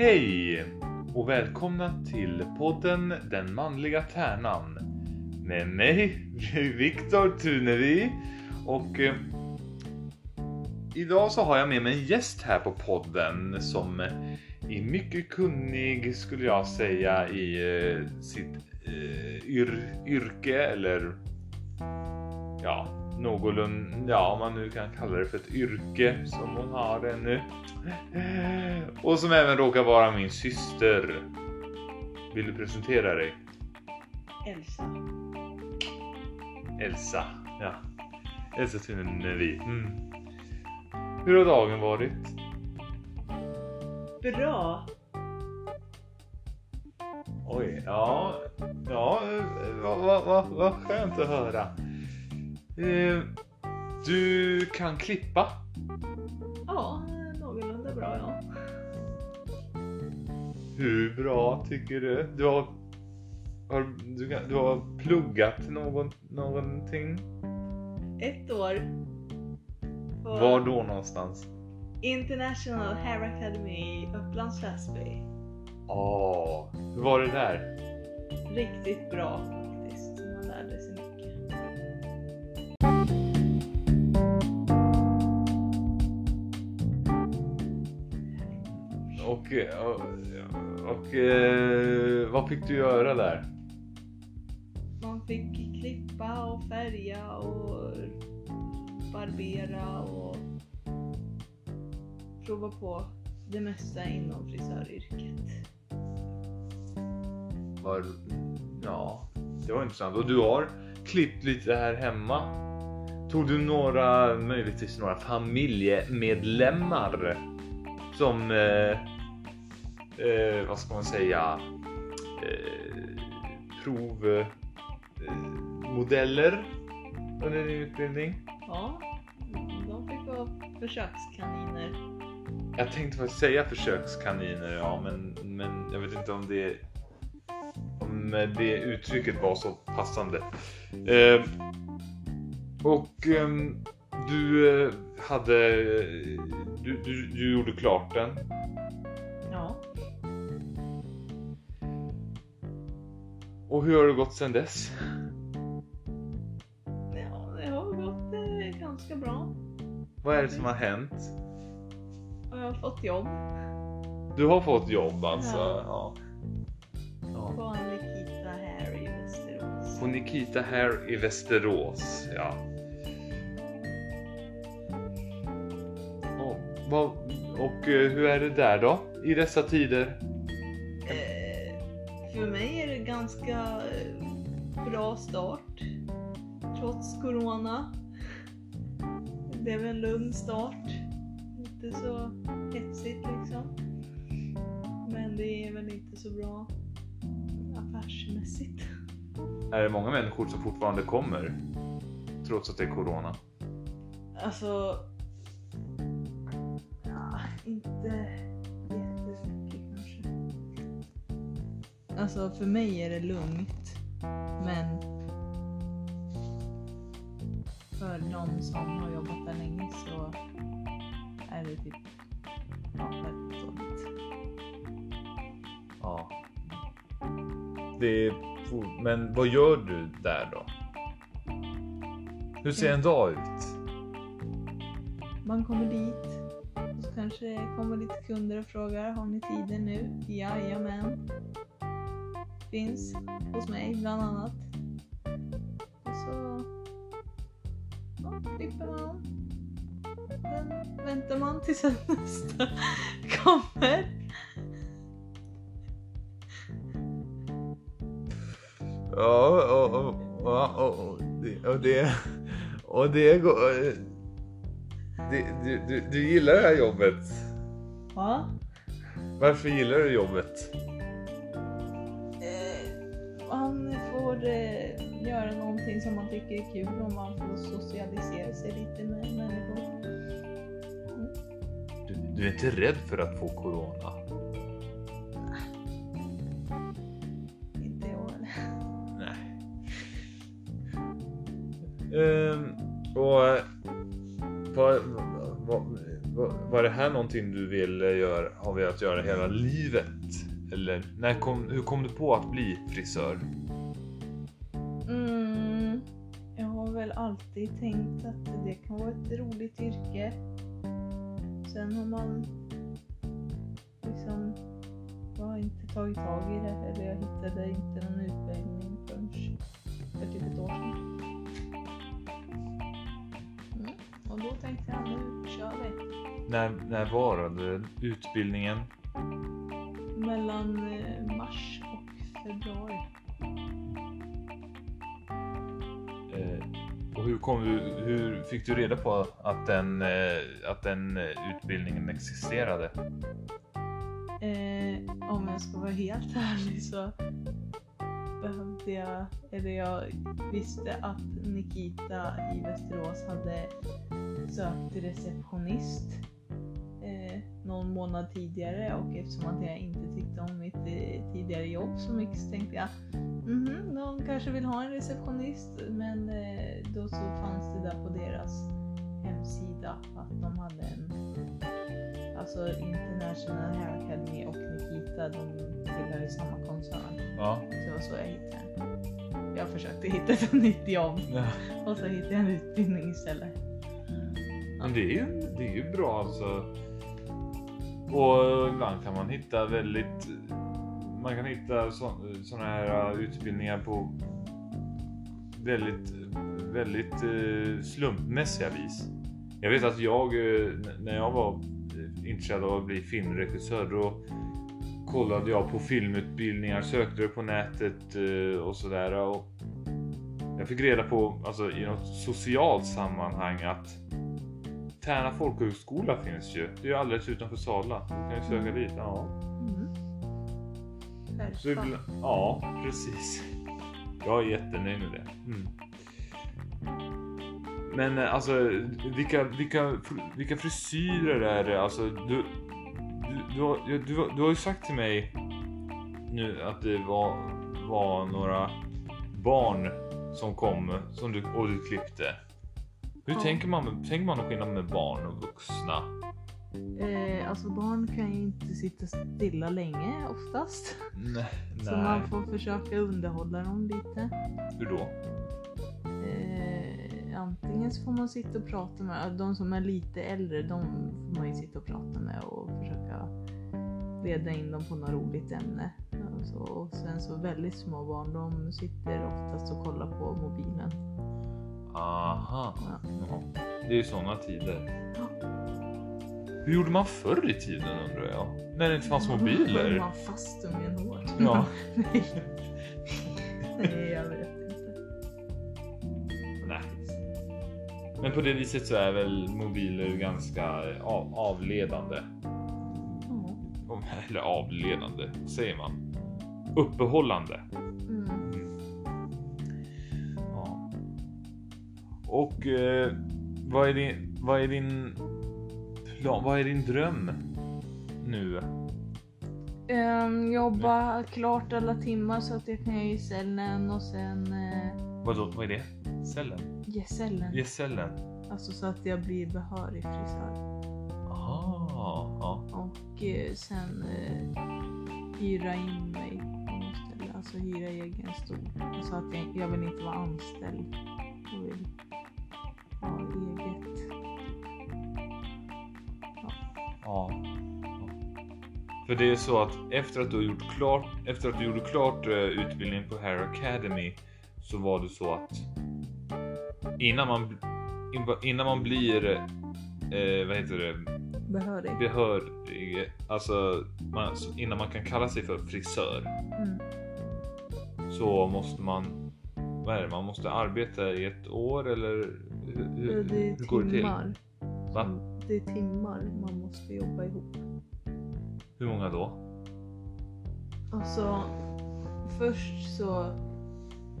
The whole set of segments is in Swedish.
Hej! Och välkomna till podden Den manliga tärnan. Med mig Viktor Tunevi och eh, idag så har jag med mig en gäst här på podden som är mycket kunnig skulle jag säga i eh, sitt eh, yr yrke eller ja, någorlunda, ja om man nu kan kalla det för ett yrke som hon har det nu. Och som även råkar vara min syster. Vill du presentera dig? Elsa. Elsa, ja. Elsa Tunevi. Mm. Hur har dagen varit? Bra. Oj, ja, ja, vad va, va, va skönt att höra. Eh, du kan klippa. Ja, någorlunda bra ja. Hur bra tycker du? Du har, har, du, du har pluggat någon, någonting? Ett år. På Var då någonstans? International Hair Academy i Upplands Väsby. Åh, hur var det där? Riktigt bra Och, eh, och, och eh, vad fick du göra där? Man fick klippa och färga och barbera och prova på det mesta inom frisöryrket. Var, ja, det var intressant. Och du har klippt lite här hemma. Tog du några, möjligtvis några familjemedlemmar som, eh, eh, vad ska man säga, eh, provmodeller under din utbildning? Ja, de fick vara försökskaniner. Jag tänkte faktiskt säga försökskaniner, ja, men, men jag vet inte om det, om det uttrycket var så passande. Eh, och ehm, du eh, hade, du, du, du gjorde klart den. Och hur har det gått sedan dess? ja det har gått eh, ganska bra. Vad är det som har hänt? Jag har fått jobb Du har fått jobb alltså? Ja. Ja. ja. på Nikita Hair i Västerås. På Nikita Hair i Västerås, ja. Och, och eh, hur är det där då? I dessa tider? För mig är det ganska eh, bra start. Trots Corona. Det är väl en lugn start. Inte så hetsigt liksom. Men det är väl inte så bra affärsmässigt. Är det många människor som fortfarande kommer? Trots att det är Corona? Alltså... Alltså för mig är det lugnt. Men för de som har jobbat där länge så är det typ ja, väldigt dåligt. Ja. Det är, men vad gör du där då? Hur ser en dag ut? Man kommer dit och så kanske det kommer lite kunder och frågar har ni tiden nu? Jajamän. Finns hos mig bland annat. Och så ja, klipper man. Sen väntar man tills nästa kommer. Ja, och, och, och, och, och, det, och det... Går... Du, du, du gillar det här jobbet? Ja. Varför gillar du jobbet? Eh, göra någonting som man tycker är kul och man får socialisera sig lite med människor. Du, du är inte rädd för att få Corona? Inte jag? Nej. Ehm, och vad, vad, var, var det här någonting du ville göra, har velat göra hela livet? Eller när kom, hur kom du på att bli frisör? Alltid tänkt att det kan vara ett roligt yrke. Sen har man liksom jag har inte tagit tag i det eller jag hittade inte någon utbildning förrän för typ ett år sedan. Mm. Och då tänkte jag nu kör vi. När, när var det utbildningen? Mellan eh, mars och februari. Hur, kom du, hur fick du reda på att den, eh, att den eh, utbildningen existerade? Eh, om jag ska vara helt ärlig så behövde jag, eller jag visste att Nikita i Västerås hade sökt till receptionist någon månad tidigare och eftersom att jag inte tyckte om mitt eh, tidigare jobb så mycket så tänkte jag mhm, de kanske vill ha en receptionist men eh, då så fanns det där på deras hemsida att de hade en alltså International Hair Academy och Nikita de tillhör ju samma koncern. Ja. Så det var så jag hittade. Jag försökte hitta ett nytt jobb och så hittade jag en utbildning istället. Men det är ju, det är ju bra alltså. Och ibland kan man hitta väldigt... Man kan hitta sådana här eh, utbildningar på väldigt, väldigt eh, slumpmässiga vis. Jag vet att jag, eh, när jag var intresserad av att bli filmregissör då kollade jag på filmutbildningar, sökte det på nätet och sådär. Och jag fick reda på, alltså i något socialt sammanhang att Tärna folkhögskola finns ju. Det är ju alldeles utanför Sala. Du kan ju söka dit. Ja. Mm. Så ibland, ja, precis. Jag är jättenöjd med det. Mm. Men alltså, vilka, vilka, vilka frisyrer är det? Alltså, du, du, du, har, du, du har ju sagt till mig nu att det var, var några barn som kom som du, och du klippte. Hur Ja. tänker man? Tänker man någon skillnad med barn och vuxna? Eh, alltså barn kan ju inte sitta stilla länge oftast. Nej. Så man får försöka underhålla dem lite. Hur då? Eh, antingen så får man sitta och prata med, de som är lite äldre de får man ju sitta och prata med och försöka leda in dem på något roligt ämne. Alltså, och sen så väldigt små barn de sitter oftast och kollar på mobilen. Aha. Ja. Ja. Det är ju sådana tider. Hur gjorde man förr i tiden undrar jag? När det inte fanns mobiler? man fast i en hårt? Ja. Nej. Nej, jag vet inte. Nej. Men på det viset så är väl mobiler ganska av, avledande. Om- Eller avledande, vad säger man? Uppehållande. Mm. Och eh, vad är din, vad är din plan, vad är din dröm nu? Ehm, jobba klart alla timmar så att jag kan ge cellen och sen uh, Vadå, vad är det? Cellen? gesällen. Gesällen? Alltså så att jag blir behörig frisör. Aha, ja. Och eh, sen eh, hyra in mig på något ställe. Alltså hyra egen stol. Alltså att jag, jag vill inte vara anställd. Jag vill ja. För det är så att efter att du har gjort klart, efter att du gjorde klart eh, utbildningen på Hair Academy så var det så att innan man, innan man blir, eh, vad heter det, Behörig. behörig, alltså man, innan man kan kalla sig för frisör Mm. så måste man, vad är det, man måste arbeta i ett år eller hur, hur, hur går det till? Va? Som- Det är timmar man måste jobba ihop. Hur många då? Alltså, först så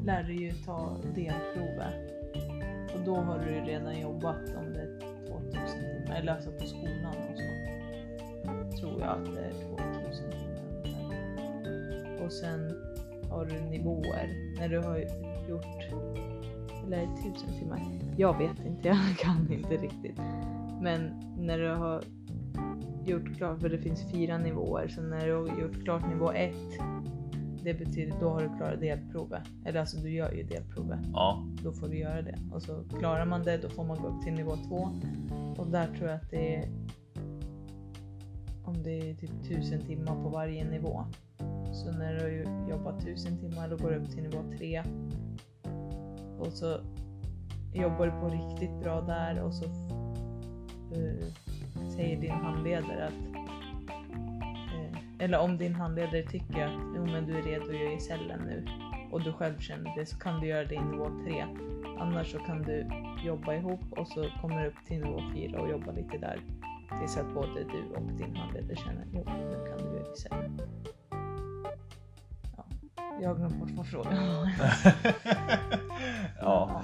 lär du ju ta delprovet. Och då har du ju redan jobbat om det är 2000 timmar, eller alltså på skolan och så. Tror jag att det är 2000 timmar ungefär. Och sen har du nivåer när du har gjort, eller 1000 timmar. Jag vet inte, jag kan inte riktigt. Men när du har gjort klart, för det finns fyra nivåer, så när du har gjort klart nivå ett, det betyder då har du klarat delprovet. Eller alltså du gör ju delprovet. Ja. Då får du göra det. Och så klarar man det, då får man gå upp till nivå två. Och där tror jag att det är om det är typ tusen timmar på varje nivå. Så när du har jobbat tusen timmar då går du upp till nivå tre. Och så jobbar du på riktigt bra där och så eh, säger din handledare att eh, eller om din handledare tycker att jo, men du är redo att göra i cellen nu och du själv känner det så kan du göra det i nivå 3. Annars så kan du jobba ihop och så kommer du upp till nivå 4 och jobba lite där tills att både du och din handledare känner jo, nu kan du göra i cellen. Jag har glömt bort vad frågan var. ja.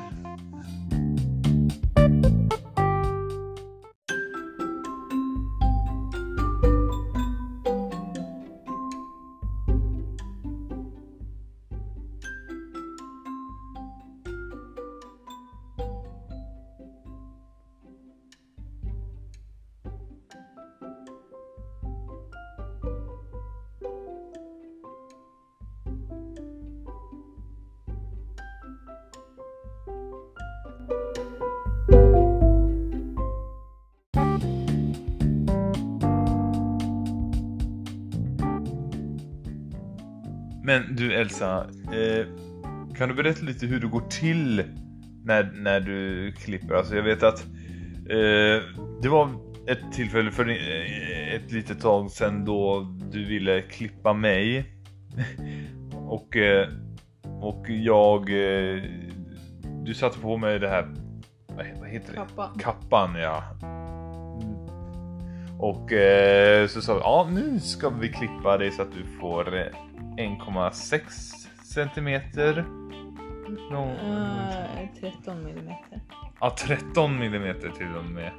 Men du Elsa, eh, kan du berätta lite hur det går till när, när du klipper? Alltså jag vet att eh, det var ett tillfälle för eh, ett litet tag sedan då du ville klippa mig. och, eh, och jag... Eh, du satte på mig det här... Vad heter det? Kappa. Kappan ja. Och eh, så sa vi, ja nu ska vi klippa dig så att du får eh, 1,6 centimeter. No, Eh, 13 millimeter. Ja, 13 millimeter till och med.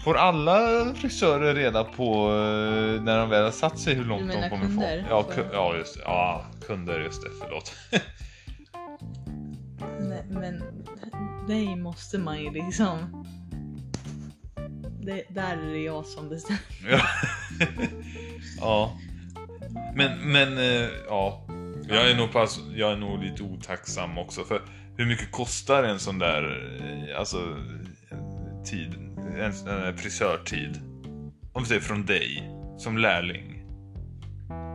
Får alla frisörer reda på eh, när de väl har satt sig hur långt Du menar de kommer kunder? få? Ja, Får- ku- ja, just det. Ja, kunder, just det. Förlåt. Nej, men dig måste man ju liksom... Det, där är det jag som bestämmer. Ja. Men, men, eh, ja. Jag är, nog pass, jag är nog lite otacksam också för hur mycket kostar en sån där, eh, alltså, eh, tid, en, sån frisörtid? Om vi säger från dig, som lärling.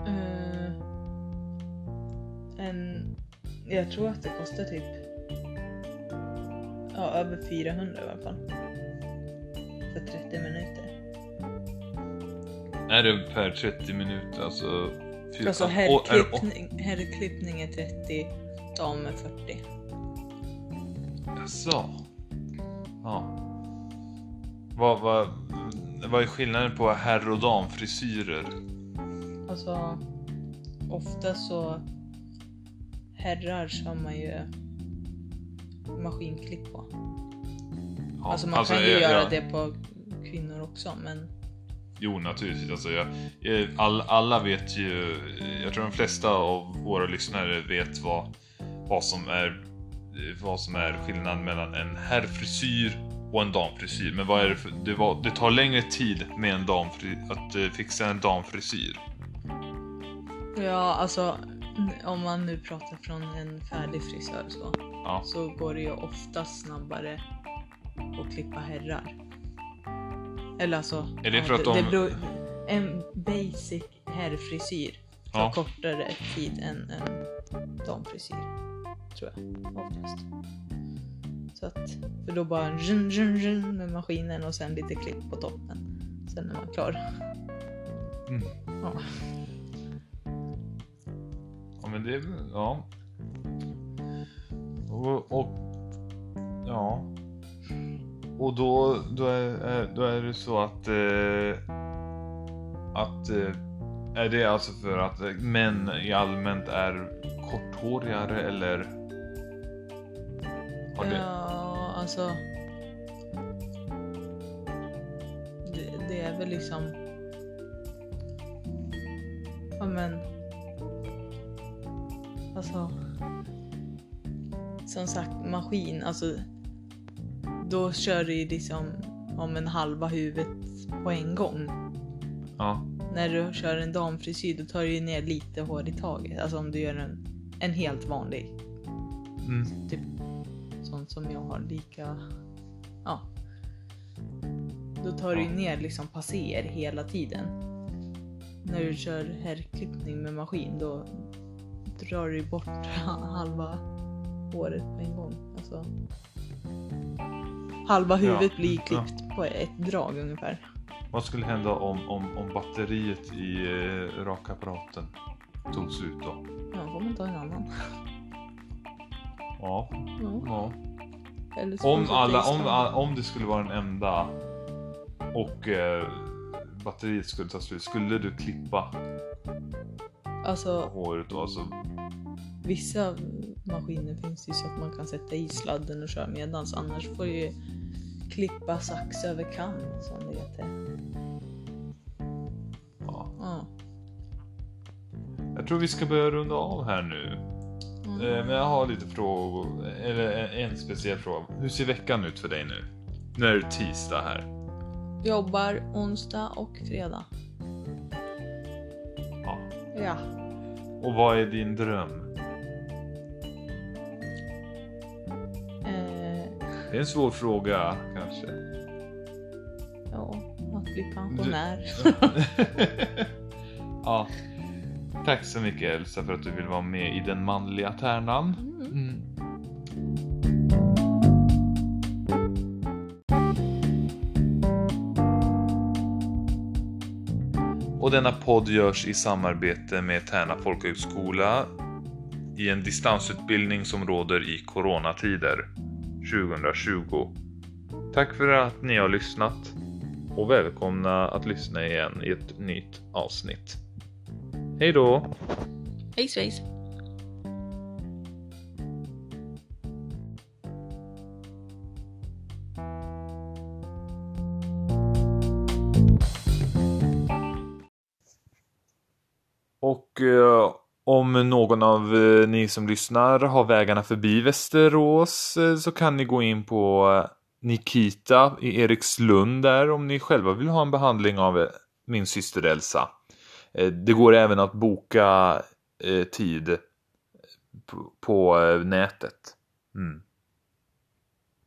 Eh, en, jag tror att det kostar typ ja, över 400 i alla fall. För 30 minuter. Är det per 30 minuter, alltså? fyra- Alltså herrklippning, herrklippning är 30, dam är 40. Jaså? Ja. Vad, vad, vad är skillnaden på herr och damfrisyrer? Alltså ofta så herrar har man ju maskinklipp på. Ja, alltså man kan ju jag- göra jag- det på kvinnor också men Jo, naturligtvis. Alltså, jag, jag- all, alla vet ju, jag tror de flesta av våra lyssnare vet vad, vad, som är, vad som är skillnaden mellan en herrfrisyr och en damfrisyr. Men vad är det för, det, var, det tar längre tid med en damfri, att eh, fixa en damfrisyr. ja alltså om man nu pratar från en färdig frisör så, Ja. så går det ju ofta snabbare att klippa herrar. Eller alltså, Är det för att det, de- beror, en basic herrfrisyr tar Ja. kortare tid än en damfrisyr. Tror jag oftast. Så att, för då bara run, run, run med maskinen och sen lite klipp på toppen. Sen är man klar. Mm. Ja. Ja men det, ja. Och, och ja. Och då, då, är, då är det så att eh, att eh, är det alltså för att män i allmänt är korthårigare eller? Har det, Ja, alltså. Det, det är väl liksom. Ja men. Alltså. Som sagt maskin, alltså då kör du ju liksom om en halva huvudet på en gång. Ja. När du kör en damfrisyr då tar du ju ner lite hår i taget. Alltså om du gör en, en helt vanlig. Mm. Typ sånt som jag har lika... Ja. Då tar du ju ner liksom passéer hela tiden. När du kör herrklippning med maskin då drar du bort halva håret på en gång. Alltså, halva huvudet Ja. blir klippt på ett drag ungefär. Vad skulle hända om, om, om batteriet i eh, rakapparaten tog slut då? Ja, får man ta en annan. Ja. Ja. ja. Om, alla, om, om det skulle vara den enda och eh, batteriet skulle ta slut, skulle du klippa Alltså håret då? Alltså, vissa maskiner finns ju så att man kan sätta i sladden och köra medans annars får du ju klippa sax över kam som det heter. ja. Ja. Jag tror vi ska börja runda av här nu. Mm. Eh, men jag har lite frågor, eller en, en speciell fråga. Hur ser veckan ut för dig nu? Nu är det tisdag här. Jobbar onsdag och fredag. Ja. Ja. Och vad är din dröm? Eh, Det är en svår fråga kanske. ja, att bli pensionär. ja. Tack så mycket Elsa för att du vill vara med i den manliga tärnan. Mm. Mm. Och denna podd görs i samarbete med Tärna folkhögskola i en distansutbildning som råder i coronatider 2020. Tack för att ni har lyssnat och välkomna att lyssna igen i ett nytt avsnitt. Hej då! Hej svejs! Och eh, om någon av eh, ni som lyssnar har vägarna förbi Västerås eh, så kan ni gå in på eh, Nikita i Erikslund där om ni själva vill ha en behandling av eh, min syster Elsa. Eh, det går även att boka eh, tid på, nätet. Mm.